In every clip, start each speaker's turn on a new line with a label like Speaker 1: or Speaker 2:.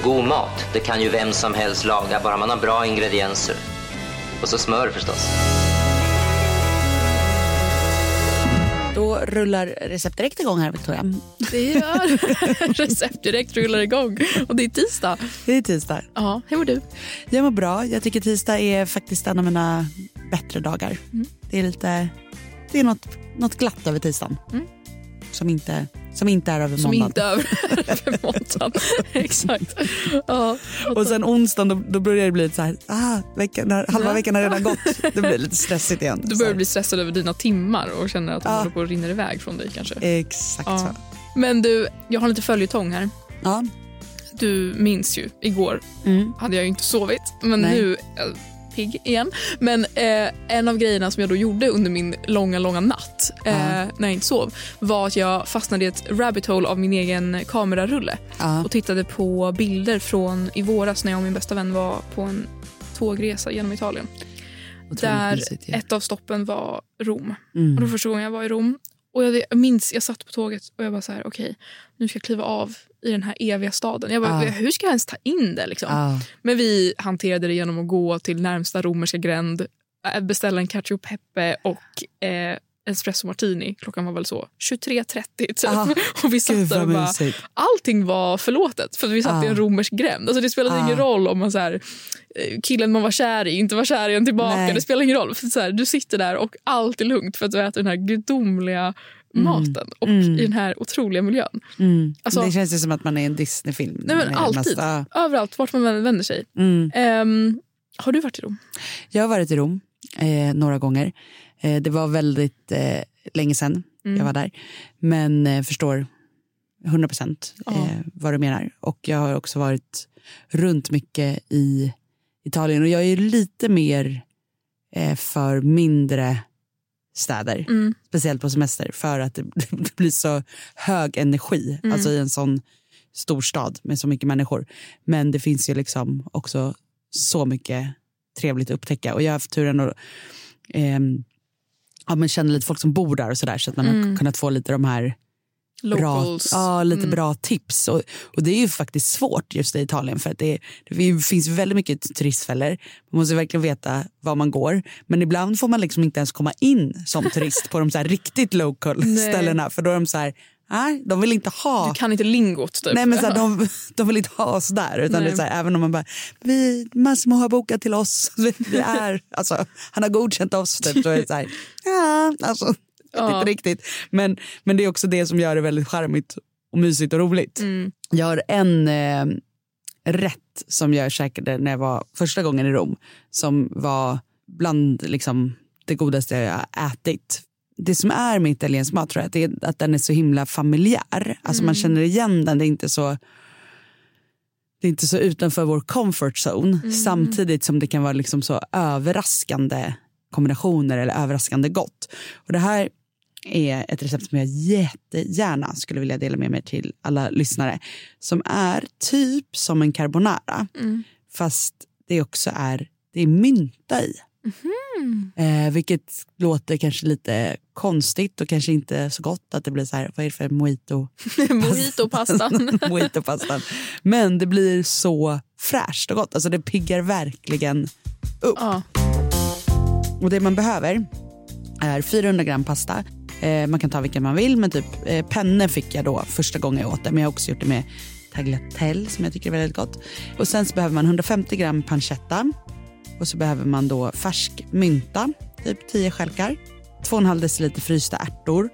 Speaker 1: Och god mat, det kan ju vem som helst laga, bara man har bra ingredienser. Och så smör förstås.
Speaker 2: Då rullar Recept Direkt igång här, Victoria.
Speaker 3: Det gör Recept Direkt rullar igång. Och det är tisdag.
Speaker 2: Det är tisdag.
Speaker 3: Ja, hur mår du?
Speaker 2: Jag mår bra. Jag tycker tisdag är faktiskt en av mina bättre dagar. Det är lite, det är något, något glatt över tisdagen. Som, inte, som inte är över
Speaker 3: Som
Speaker 2: måndagen.
Speaker 3: inte är över, över måndagen. Exakt. Ja,
Speaker 2: Och sen onsdagen då, då börjar det bli så här, ah, veckan, halva veckan har redan gått. Det blir lite stressigt igen.
Speaker 3: du börjar bli stressad över dina timmar och känner att de
Speaker 2: Ja.
Speaker 3: håller på att rinna iväg från dig kanske.
Speaker 2: Exakt
Speaker 3: Ja.
Speaker 2: så.
Speaker 3: Men du, jag har lite följetong här.
Speaker 2: Ja.
Speaker 3: Du minns ju, igår
Speaker 2: Mm.
Speaker 3: hade jag ju inte sovit, men
Speaker 2: Nej.
Speaker 3: nu pigg igen. Men eh, en av grejerna som jag då gjorde under min långa, långa natt eh, när jag inte sov var att jag fastnade i ett rabbit hole av min egen kamerarulle
Speaker 2: Ja.
Speaker 3: och tittade på bilder från i våras när jag och min bästa vän var på en tågresa genom Italien.
Speaker 2: Otroligt
Speaker 3: där
Speaker 2: mysigt
Speaker 3: ett av stoppen var Rom.
Speaker 2: Mm.
Speaker 3: Och var första gången jag var i Rom. Och jag, jag minns, jag satt på tåget och jag bara så här, okej, nu ska jag kliva av i den här eviga staden. Jag bara,
Speaker 2: Ja.
Speaker 3: hur ska jag ens ta in det liksom?
Speaker 2: Ja.
Speaker 3: Men vi hanterade det genom att gå till närmsta romerska gränd, äh, beställa en cacio pepe och eh, espresso martini. Klockan var väl så 23.30 typ.
Speaker 2: Ah,
Speaker 3: och vi satt
Speaker 2: Gud
Speaker 3: där och bara,
Speaker 2: mysigt.
Speaker 3: allting var förlåtet för vi satt i en
Speaker 2: Ah.
Speaker 3: romersk gränd. Alltså det spelade
Speaker 2: Ah.
Speaker 3: ingen roll om man så här, eh, killen man var kär i inte var kär i en tillbaka.
Speaker 2: Nej.
Speaker 3: Det spelar ingen roll. För så här, du sitter där och allt är lugnt för att du äter den här gudomliga maten och
Speaker 2: Mm.
Speaker 3: i den här otroliga miljön.
Speaker 2: Mm.
Speaker 3: Alltså-
Speaker 2: det känns ju som att man är i en Disney-film.
Speaker 3: Nej, men alltid.
Speaker 2: nästa-
Speaker 3: Överallt, vart man än vänder sig.
Speaker 2: Mm.
Speaker 3: Ehm, har du varit i Rom?
Speaker 2: Jag har varit i Rom eh, några gånger. Eh, det var väldigt eh, länge sedan
Speaker 3: Mm.
Speaker 2: jag var där. Men eh, förstår 100 procent
Speaker 3: Ja.
Speaker 2: eh, vad du menar. Och jag har också varit runt mycket i Italien. Och jag är lite mer eh, för mindre städer.
Speaker 3: Mm.
Speaker 2: Speciellt på semester. För att det, blir så hög energi.
Speaker 3: Mm.
Speaker 2: Alltså i en sån stor stad med så mycket människor. Men det finns ju liksom också så mycket trevligt att upptäcka. Och jag har haft turen att ehm, ja, men känna lite folk som bor där och sådär. Så att man har
Speaker 3: Mm.
Speaker 2: kunnat få lite de här bra, ja, lite
Speaker 3: Mm.
Speaker 2: bra tips. Och, och det är ju faktiskt svårt just i Italien för att det, det finns väldigt mycket turistfällor. Man måste verkligen veta var man går. Men ibland får man liksom inte ens komma in som turist på de så här riktigt local
Speaker 3: Nej.
Speaker 2: ställena. För då är de så här, nej, de vill inte ha
Speaker 3: Du kan inte lingot typ.
Speaker 2: Nej men så här, de, de vill inte ha oss där. Utan det är så här, även om man bara, vi, Massimo har bokat till oss. Vi, vi är, alltså, han har godkänt oss. Typ, så är det så här, ja, alltså,
Speaker 3: Ja.
Speaker 2: inte riktigt. Men, men det är också det som gör det väldigt charmigt och mysigt och roligt.
Speaker 3: Mm.
Speaker 2: Jag har en eh, rätt som jag käkade när jag var första gången i Rom. Som var bland liksom, det godaste jag har ätit. Det som är med italiensk mat tror jag, det är att den är så himla familjär. Alltså man känner igen den, det är inte så det är inte så utanför vår comfort zone samtidigt som det kan vara liksom så överraskande kombinationer eller överraskande gott. Och det här är ett recept som jag jättegärna skulle vilja dela med mig till alla lyssnare. Som är typ som en carbonara fast det också är, det är mynta i. Eh, vilket låter kanske lite konstigt och kanske inte så gott att det blir så här, vad är det för mojito?
Speaker 3: Mojito-pastan.
Speaker 2: Mojito-pastan. Men det blir så fräscht och gott. Alltså det piggar verkligen upp.
Speaker 3: ja.
Speaker 2: Och det man behöver är 400 gram pasta. Eh, man kan ta vilken man vill, men typ eh, penne fick jag då första gången jag åt det. Men jag har också gjort det med tagliatelle som jag tycker är väldigt gott. Och sen så behöver man 150 gram pancetta. Och så behöver man då färsk mynta, typ 10 stjälkar. 2,5 deciliter frysta ärtor.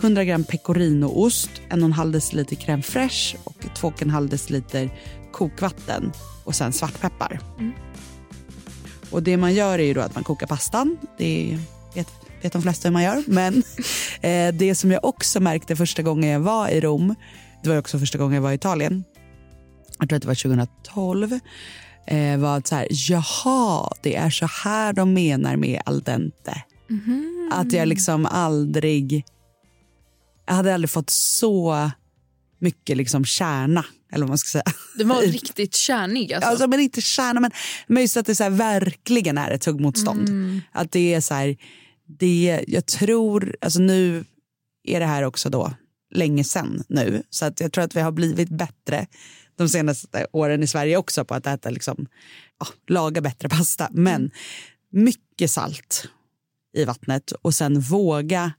Speaker 2: 100 gram pecorinoost, 1,5 deciliter crème fraîche och 2,5 deciliter kokvatten och sen svartpeppar. Och det man gör är ju att man kokar pastan. Det vet, vet de flesta hur man gör. Men eh, det som jag också märkte första gången jag var i Rom, det var också första gången jag var i Italien. Jag tror att det var 2012. Eh, var att så här, jaha, det är så här de menar med al dente. Att jag liksom aldrig... Jag hade aldrig fått så mycket liksom kärna, eller vad man ska säga.
Speaker 3: Den var riktigt kärnig. Alltså.
Speaker 2: Alltså, men inte kärna, men, men just att det så här, verkligen är ett tuggmotstånd. Att det är så här, det, jag tror, alltså nu är det här också då länge sen nu, så att jag tror att vi har blivit bättre de senaste åren i Sverige också på att äta, liksom, ja, laga bättre pasta. Men mycket salt i vattnet och sen våga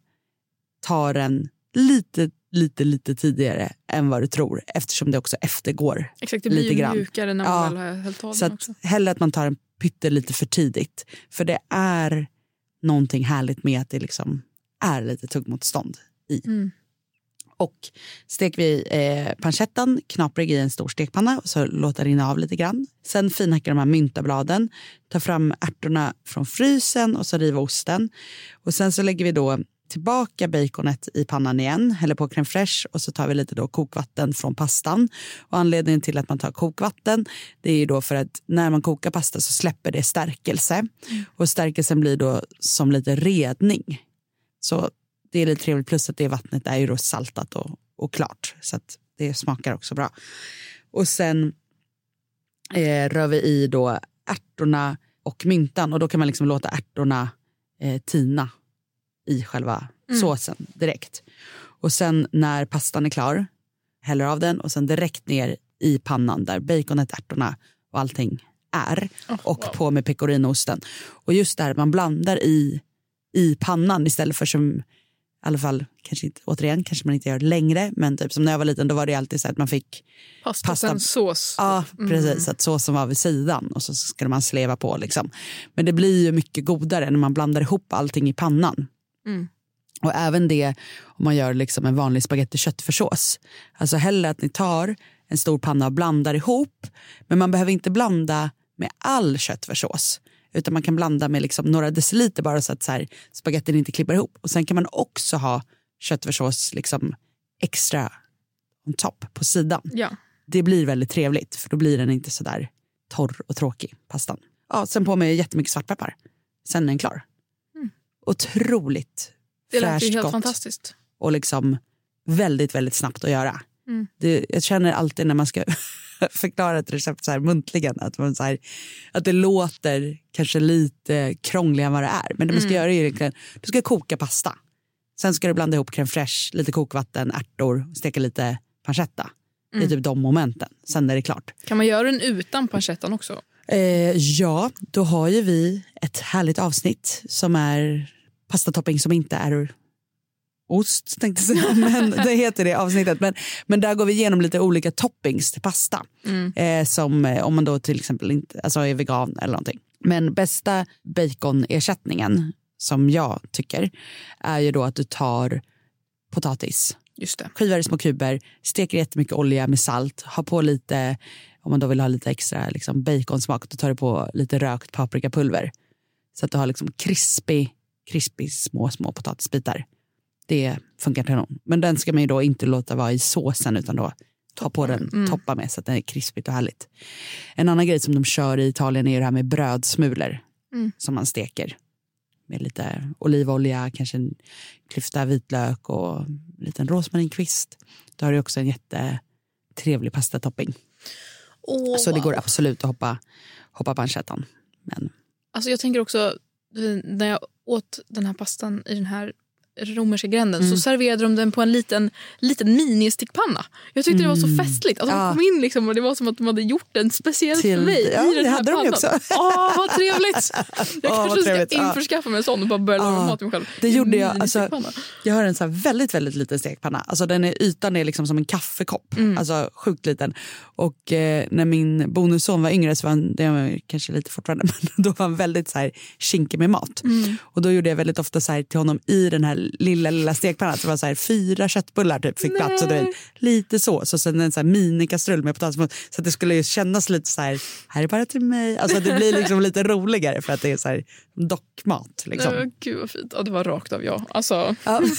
Speaker 2: ta den lite, lite, lite tidigare än vad du tror eftersom det också eftergår
Speaker 3: Exakt, det blir
Speaker 2: lite grann.
Speaker 3: mjukare när man
Speaker 2: Ja,
Speaker 3: väl har hällt av
Speaker 2: Så
Speaker 3: den
Speaker 2: att
Speaker 3: också.
Speaker 2: hellre att man tar en pyttelite för tidigt. För det är någonting härligt med att det liksom är lite tuggmotstånd i.
Speaker 3: Mm.
Speaker 2: Och steker vi eh, pancettan knaprig i en stor stekpanna och så låter rinna av lite grann. Sen finhackar de här myntabladen, tar fram ärtorna från frysen och så river osten. Och sen så lägger vi då tillbaka baconet i pannan igen, häller på crème fraîche och så tar vi lite då kokvatten från pastan. Och anledningen till att man tar kokvatten det är då för att när man kokar pasta så släpper det stärkelse och stärkelsen blir då som lite redning. Så det är lite trevligt plus att det vattnet är ju då saltat och, och klart så att det smakar också bra. Och sen eh, rör vi i då ärtorna och myntan och då kan man liksom låta ärtorna eh, tina i själva såsen direkt. Och sen när pastan är klar, häller av den och sen direkt ner i pannan där baconet, ärtorna och allting är. och på med pecorinoosten. Och just där man blandar i, i pannan istället för som i alla fall, kanske inte, återigen, kanske man inte gör det längre, men typ som när jag var liten då var det alltid så att man fick
Speaker 3: Pasta,
Speaker 2: pasta-
Speaker 3: sås.
Speaker 2: Ja, precis. Att såsen var vid sidan och så skulle man sleva på. Liksom. Men det blir ju mycket godare när man blandar ihop allting i pannan. Och även det om man gör liksom en vanlig spagetti köttfärssås. Alltså hellre att ni tar en stor panna och blandar ihop. Men man behöver inte blanda med all köttfärssås. Utan man kan blanda med liksom några deciliter bara så att så här, spagettin inte klipper ihop. Och sen kan man också ha köttfärssås liksom extra on top på sidan
Speaker 3: Ja.
Speaker 2: det blir väldigt trevligt för då blir den inte så där torr och tråkig, pastan. Ja, sen på med jättemycket svartpeppar. Sen är den klar. Otroligt
Speaker 3: Det
Speaker 2: fräscht
Speaker 3: helt
Speaker 2: gott
Speaker 3: fantastiskt.
Speaker 2: och liksom väldigt, väldigt snabbt att göra.
Speaker 3: Mm.
Speaker 2: Det, jag känner alltid när man ska förklara ett recept så här muntligen att, man så här, att det låter kanske lite krångligare än vad det är. Men det man ska göra är ju egentligen, du ska koka pasta. Sen ska du blanda ihop crème fraîche, lite kokvatten, ärtor, steka lite pancetta. Det är typ de momenten. Sen är det klart.
Speaker 3: Kan man göra den utan pancettan också?
Speaker 2: Eh, ja, då har ju vi ett härligt avsnitt som är pastatopping som inte är ost, tänkte säga. Men det heter det avsnittet. Men, men där går vi igenom lite olika toppings till pasta. Eh, som eh, om man då till exempel inte, alltså är vegan eller någonting. Men bästa baconersättningen som jag tycker är ju då att du tar potatis
Speaker 3: Just det.
Speaker 2: skivar i små kuber, steker jättemycket olja med salt, har på lite, om man då vill ha lite extra liksom baconsmak, då tar du på lite rökt paprikapulver. Så att du har liksom krispig, krispig små, små potatisbitar. Det funkar kanon. Men den ska man ju då inte låta vara i såsen utan då ta på den, toppa med så att den är krispigt och härligt. En annan grej som de kör i Italien är det här med brödsmulor som man steker med lite olivolja, kanske en klyfta vitlök och en liten rosmarinkvist. Då har du också en jättetrevlig pastatopping.
Speaker 3: Åh,
Speaker 2: Så det går absolut att hoppa, hoppa pancettan. Men
Speaker 3: Alltså jag tänker också, när jag åt den här pastan i den här romerska gränden
Speaker 2: Mm.
Speaker 3: så serverade de den på en liten, liten ministickpanna. Jag tyckte det var så festligt. Alltså
Speaker 2: Mm. Ja.
Speaker 3: De kom in liksom och det var som att de hade gjort den speciellt
Speaker 2: Till-
Speaker 3: för mig.
Speaker 2: ja,
Speaker 3: i den
Speaker 2: det
Speaker 3: här
Speaker 2: hade de
Speaker 3: pannan.
Speaker 2: också.
Speaker 3: Åh, vad trevligt! Jag
Speaker 2: Åh,
Speaker 3: kanske
Speaker 2: trevligt.
Speaker 3: ska införskaffa mig en sån och bara börja laga mat mig själv.
Speaker 2: det gjorde jag. Alltså, jag har en så här väldigt, väldigt liten stekpanna. Alltså den är, ytan är liksom som en kaffekopp. Alltså sjukt liten. Och eh, när min bonusson var yngre så var han, det var kanske lite fortfarande, men då var han väldigt så här kinkig med mat. Och då gjorde jag väldigt ofta så här till honom i den här lilla, lilla stekpannan. Så det var så här fyra köttbullar typ fick plats och du vet, lite sås och sen en så här minikastrull med potatismos. Så att det skulle ju kännas lite så här, här är bara till mig. Alltså det blir liksom lite roligare för att det är så här dockmat. Liksom.
Speaker 3: Åh, Gud vad fint. Ja, det var rakt av jag. Alltså,
Speaker 2: Ja.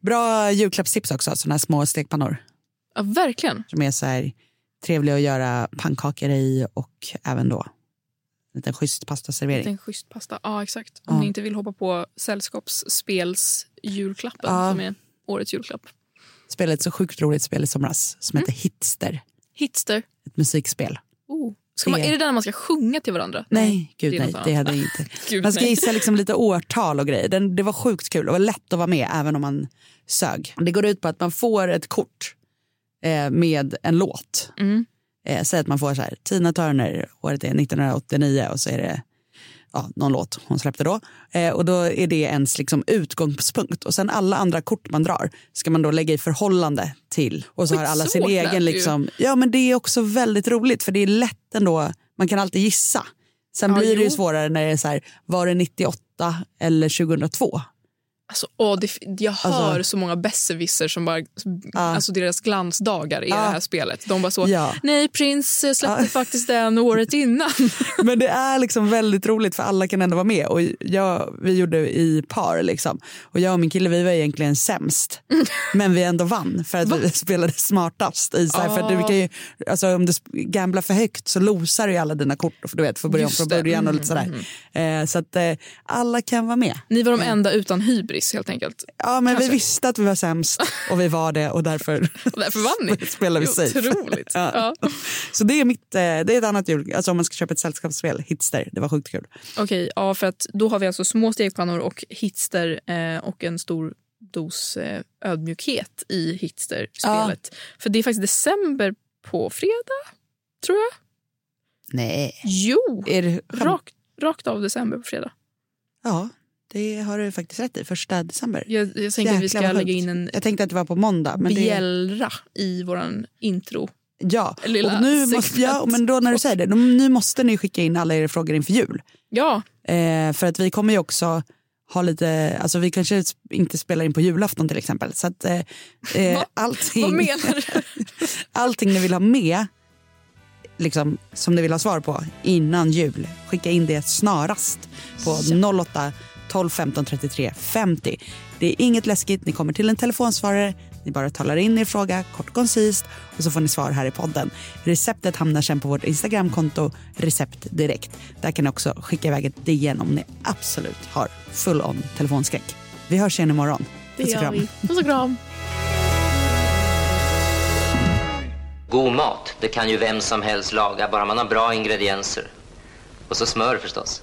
Speaker 2: Bra julklappstips också, såna här små stekpannor.
Speaker 3: ja, verkligen.
Speaker 2: Som är så här trevlig att göra pannkakor i och även då liten schysst pastaservering.
Speaker 3: En schysst pasta. Ja, exakt. Om
Speaker 2: Ja.
Speaker 3: ni inte vill hoppa på sällskapsspels julklappen
Speaker 2: Ja.
Speaker 3: som är årets julklapp.
Speaker 2: Spelade ett så sjukt roligt spel i somras som
Speaker 3: Mm.
Speaker 2: heter Hitster.
Speaker 3: Hitster.
Speaker 2: Ett musikspel.
Speaker 3: Oh. Ska man, är det där man ska sjunga till varandra?
Speaker 2: Nej, gud
Speaker 3: det
Speaker 2: nej. Det hade jag inte.
Speaker 3: Gud,
Speaker 2: Man ska
Speaker 3: nej.
Speaker 2: gissa liksom lite årtal och grejer. Den, det var sjukt kul. Var lätt att vara med även om man sög. Det går ut på att man får ett kort eh, med en låt.
Speaker 3: Mm.
Speaker 2: Eh, säg att man får så här, Tina Turner, året är 1989 och så är det ja, någon låt hon släppte då. Eh, och då är det ens liksom utgångspunkt. Och sen alla andra kort man drar ska man då lägga i förhållande till. Och så har alla sin egen liksom. Ja men det är också väldigt roligt för det är lätt ändå. Man kan alltid gissa. Sen
Speaker 3: Ja,
Speaker 2: blir det ju
Speaker 3: jo.
Speaker 2: svårare när det är så här, var det 98 eller 2002?
Speaker 3: Alltså, åh, det, jag hör
Speaker 2: Alltså-
Speaker 3: så många besserwisser som bara...
Speaker 2: Ja.
Speaker 3: Alltså deras glansdagar i
Speaker 2: Ja.
Speaker 3: det här spelet. De bara så,
Speaker 2: Ja.
Speaker 3: nej Prince eh, släppte
Speaker 2: Ja.
Speaker 3: faktiskt den året innan.
Speaker 2: Men det är liksom väldigt roligt för alla kan ändå vara med. Och jag, vi gjorde i par liksom. Och jag och min kille vi var egentligen sämst. Men vi ändå vann för att vi spelade smartast. I, så här, för du kan ju, alltså, om du gamblar för högt så losar du alla dina kort. För du vet, får börja om från början och
Speaker 3: Mm,
Speaker 2: lite sådär. Eh, så att eh, alla kan vara med.
Speaker 3: Ni var de enda utan hybris helt enkelt.
Speaker 2: Ja men
Speaker 3: Kanske.
Speaker 2: vi visste att vi var sämst och vi var det och därför
Speaker 3: Och därför vann ni.
Speaker 2: spelar vi safe.
Speaker 3: Otroligt.
Speaker 2: Ja.
Speaker 3: Ja.
Speaker 2: Så det är, mitt, eh, det är ett annat jul, alltså om man ska köpa ett sällskapsspel, Hitster, det var sjukt kul.
Speaker 3: Okej, ja, för att då har vi alltså små stekpannor och hitster eh, och en stor dos eh, ödmjukhet i hitster-spelet. För det är faktiskt december på fredag, tror jag.
Speaker 2: Nej.
Speaker 3: Jo,
Speaker 2: Är det,
Speaker 3: rakt, rakt av december på fredag.
Speaker 2: Ja, det har du faktiskt rätt i. Första december.
Speaker 3: Jag, jag tänker att vi ska lägga in en
Speaker 2: Jag tänkte att det var på måndag. Men det,
Speaker 3: bjällra i våran intro.
Speaker 2: ja,
Speaker 3: lilla
Speaker 2: och nu måste, ja, men då när du säger det, då, nu måste ni skicka in alla era frågor inför jul.
Speaker 3: Ja,
Speaker 2: Eh, för att vi kommer ju också ha lite, alltså vi kanske inte spelar in på julafton till exempel. Så att eh, eh,
Speaker 3: Va?
Speaker 2: allting,
Speaker 3: vad menar du?
Speaker 2: allting ni vill ha med, liksom, som ni vill ha svar på innan jul, skicka in det snarast på 08 12 15 33 50. Det är inget läskigt, ni kommer till en telefonsvarare, ni bara talar in er fråga kort och koncist och så får ni svar här i podden. Receptet hamnar sen på vårt Instagramkonto recept direkt. Där kan ni också skicka iväg ett DN om ni absolut har full on telefonskräck. Vi hörs igen imorgon.
Speaker 3: Det
Speaker 2: Puss och
Speaker 3: gör
Speaker 2: kram.
Speaker 3: vi. Puss och kram.
Speaker 1: God mat, det kan ju vem som helst laga, bara man har bra ingredienser. Och så smör förstås.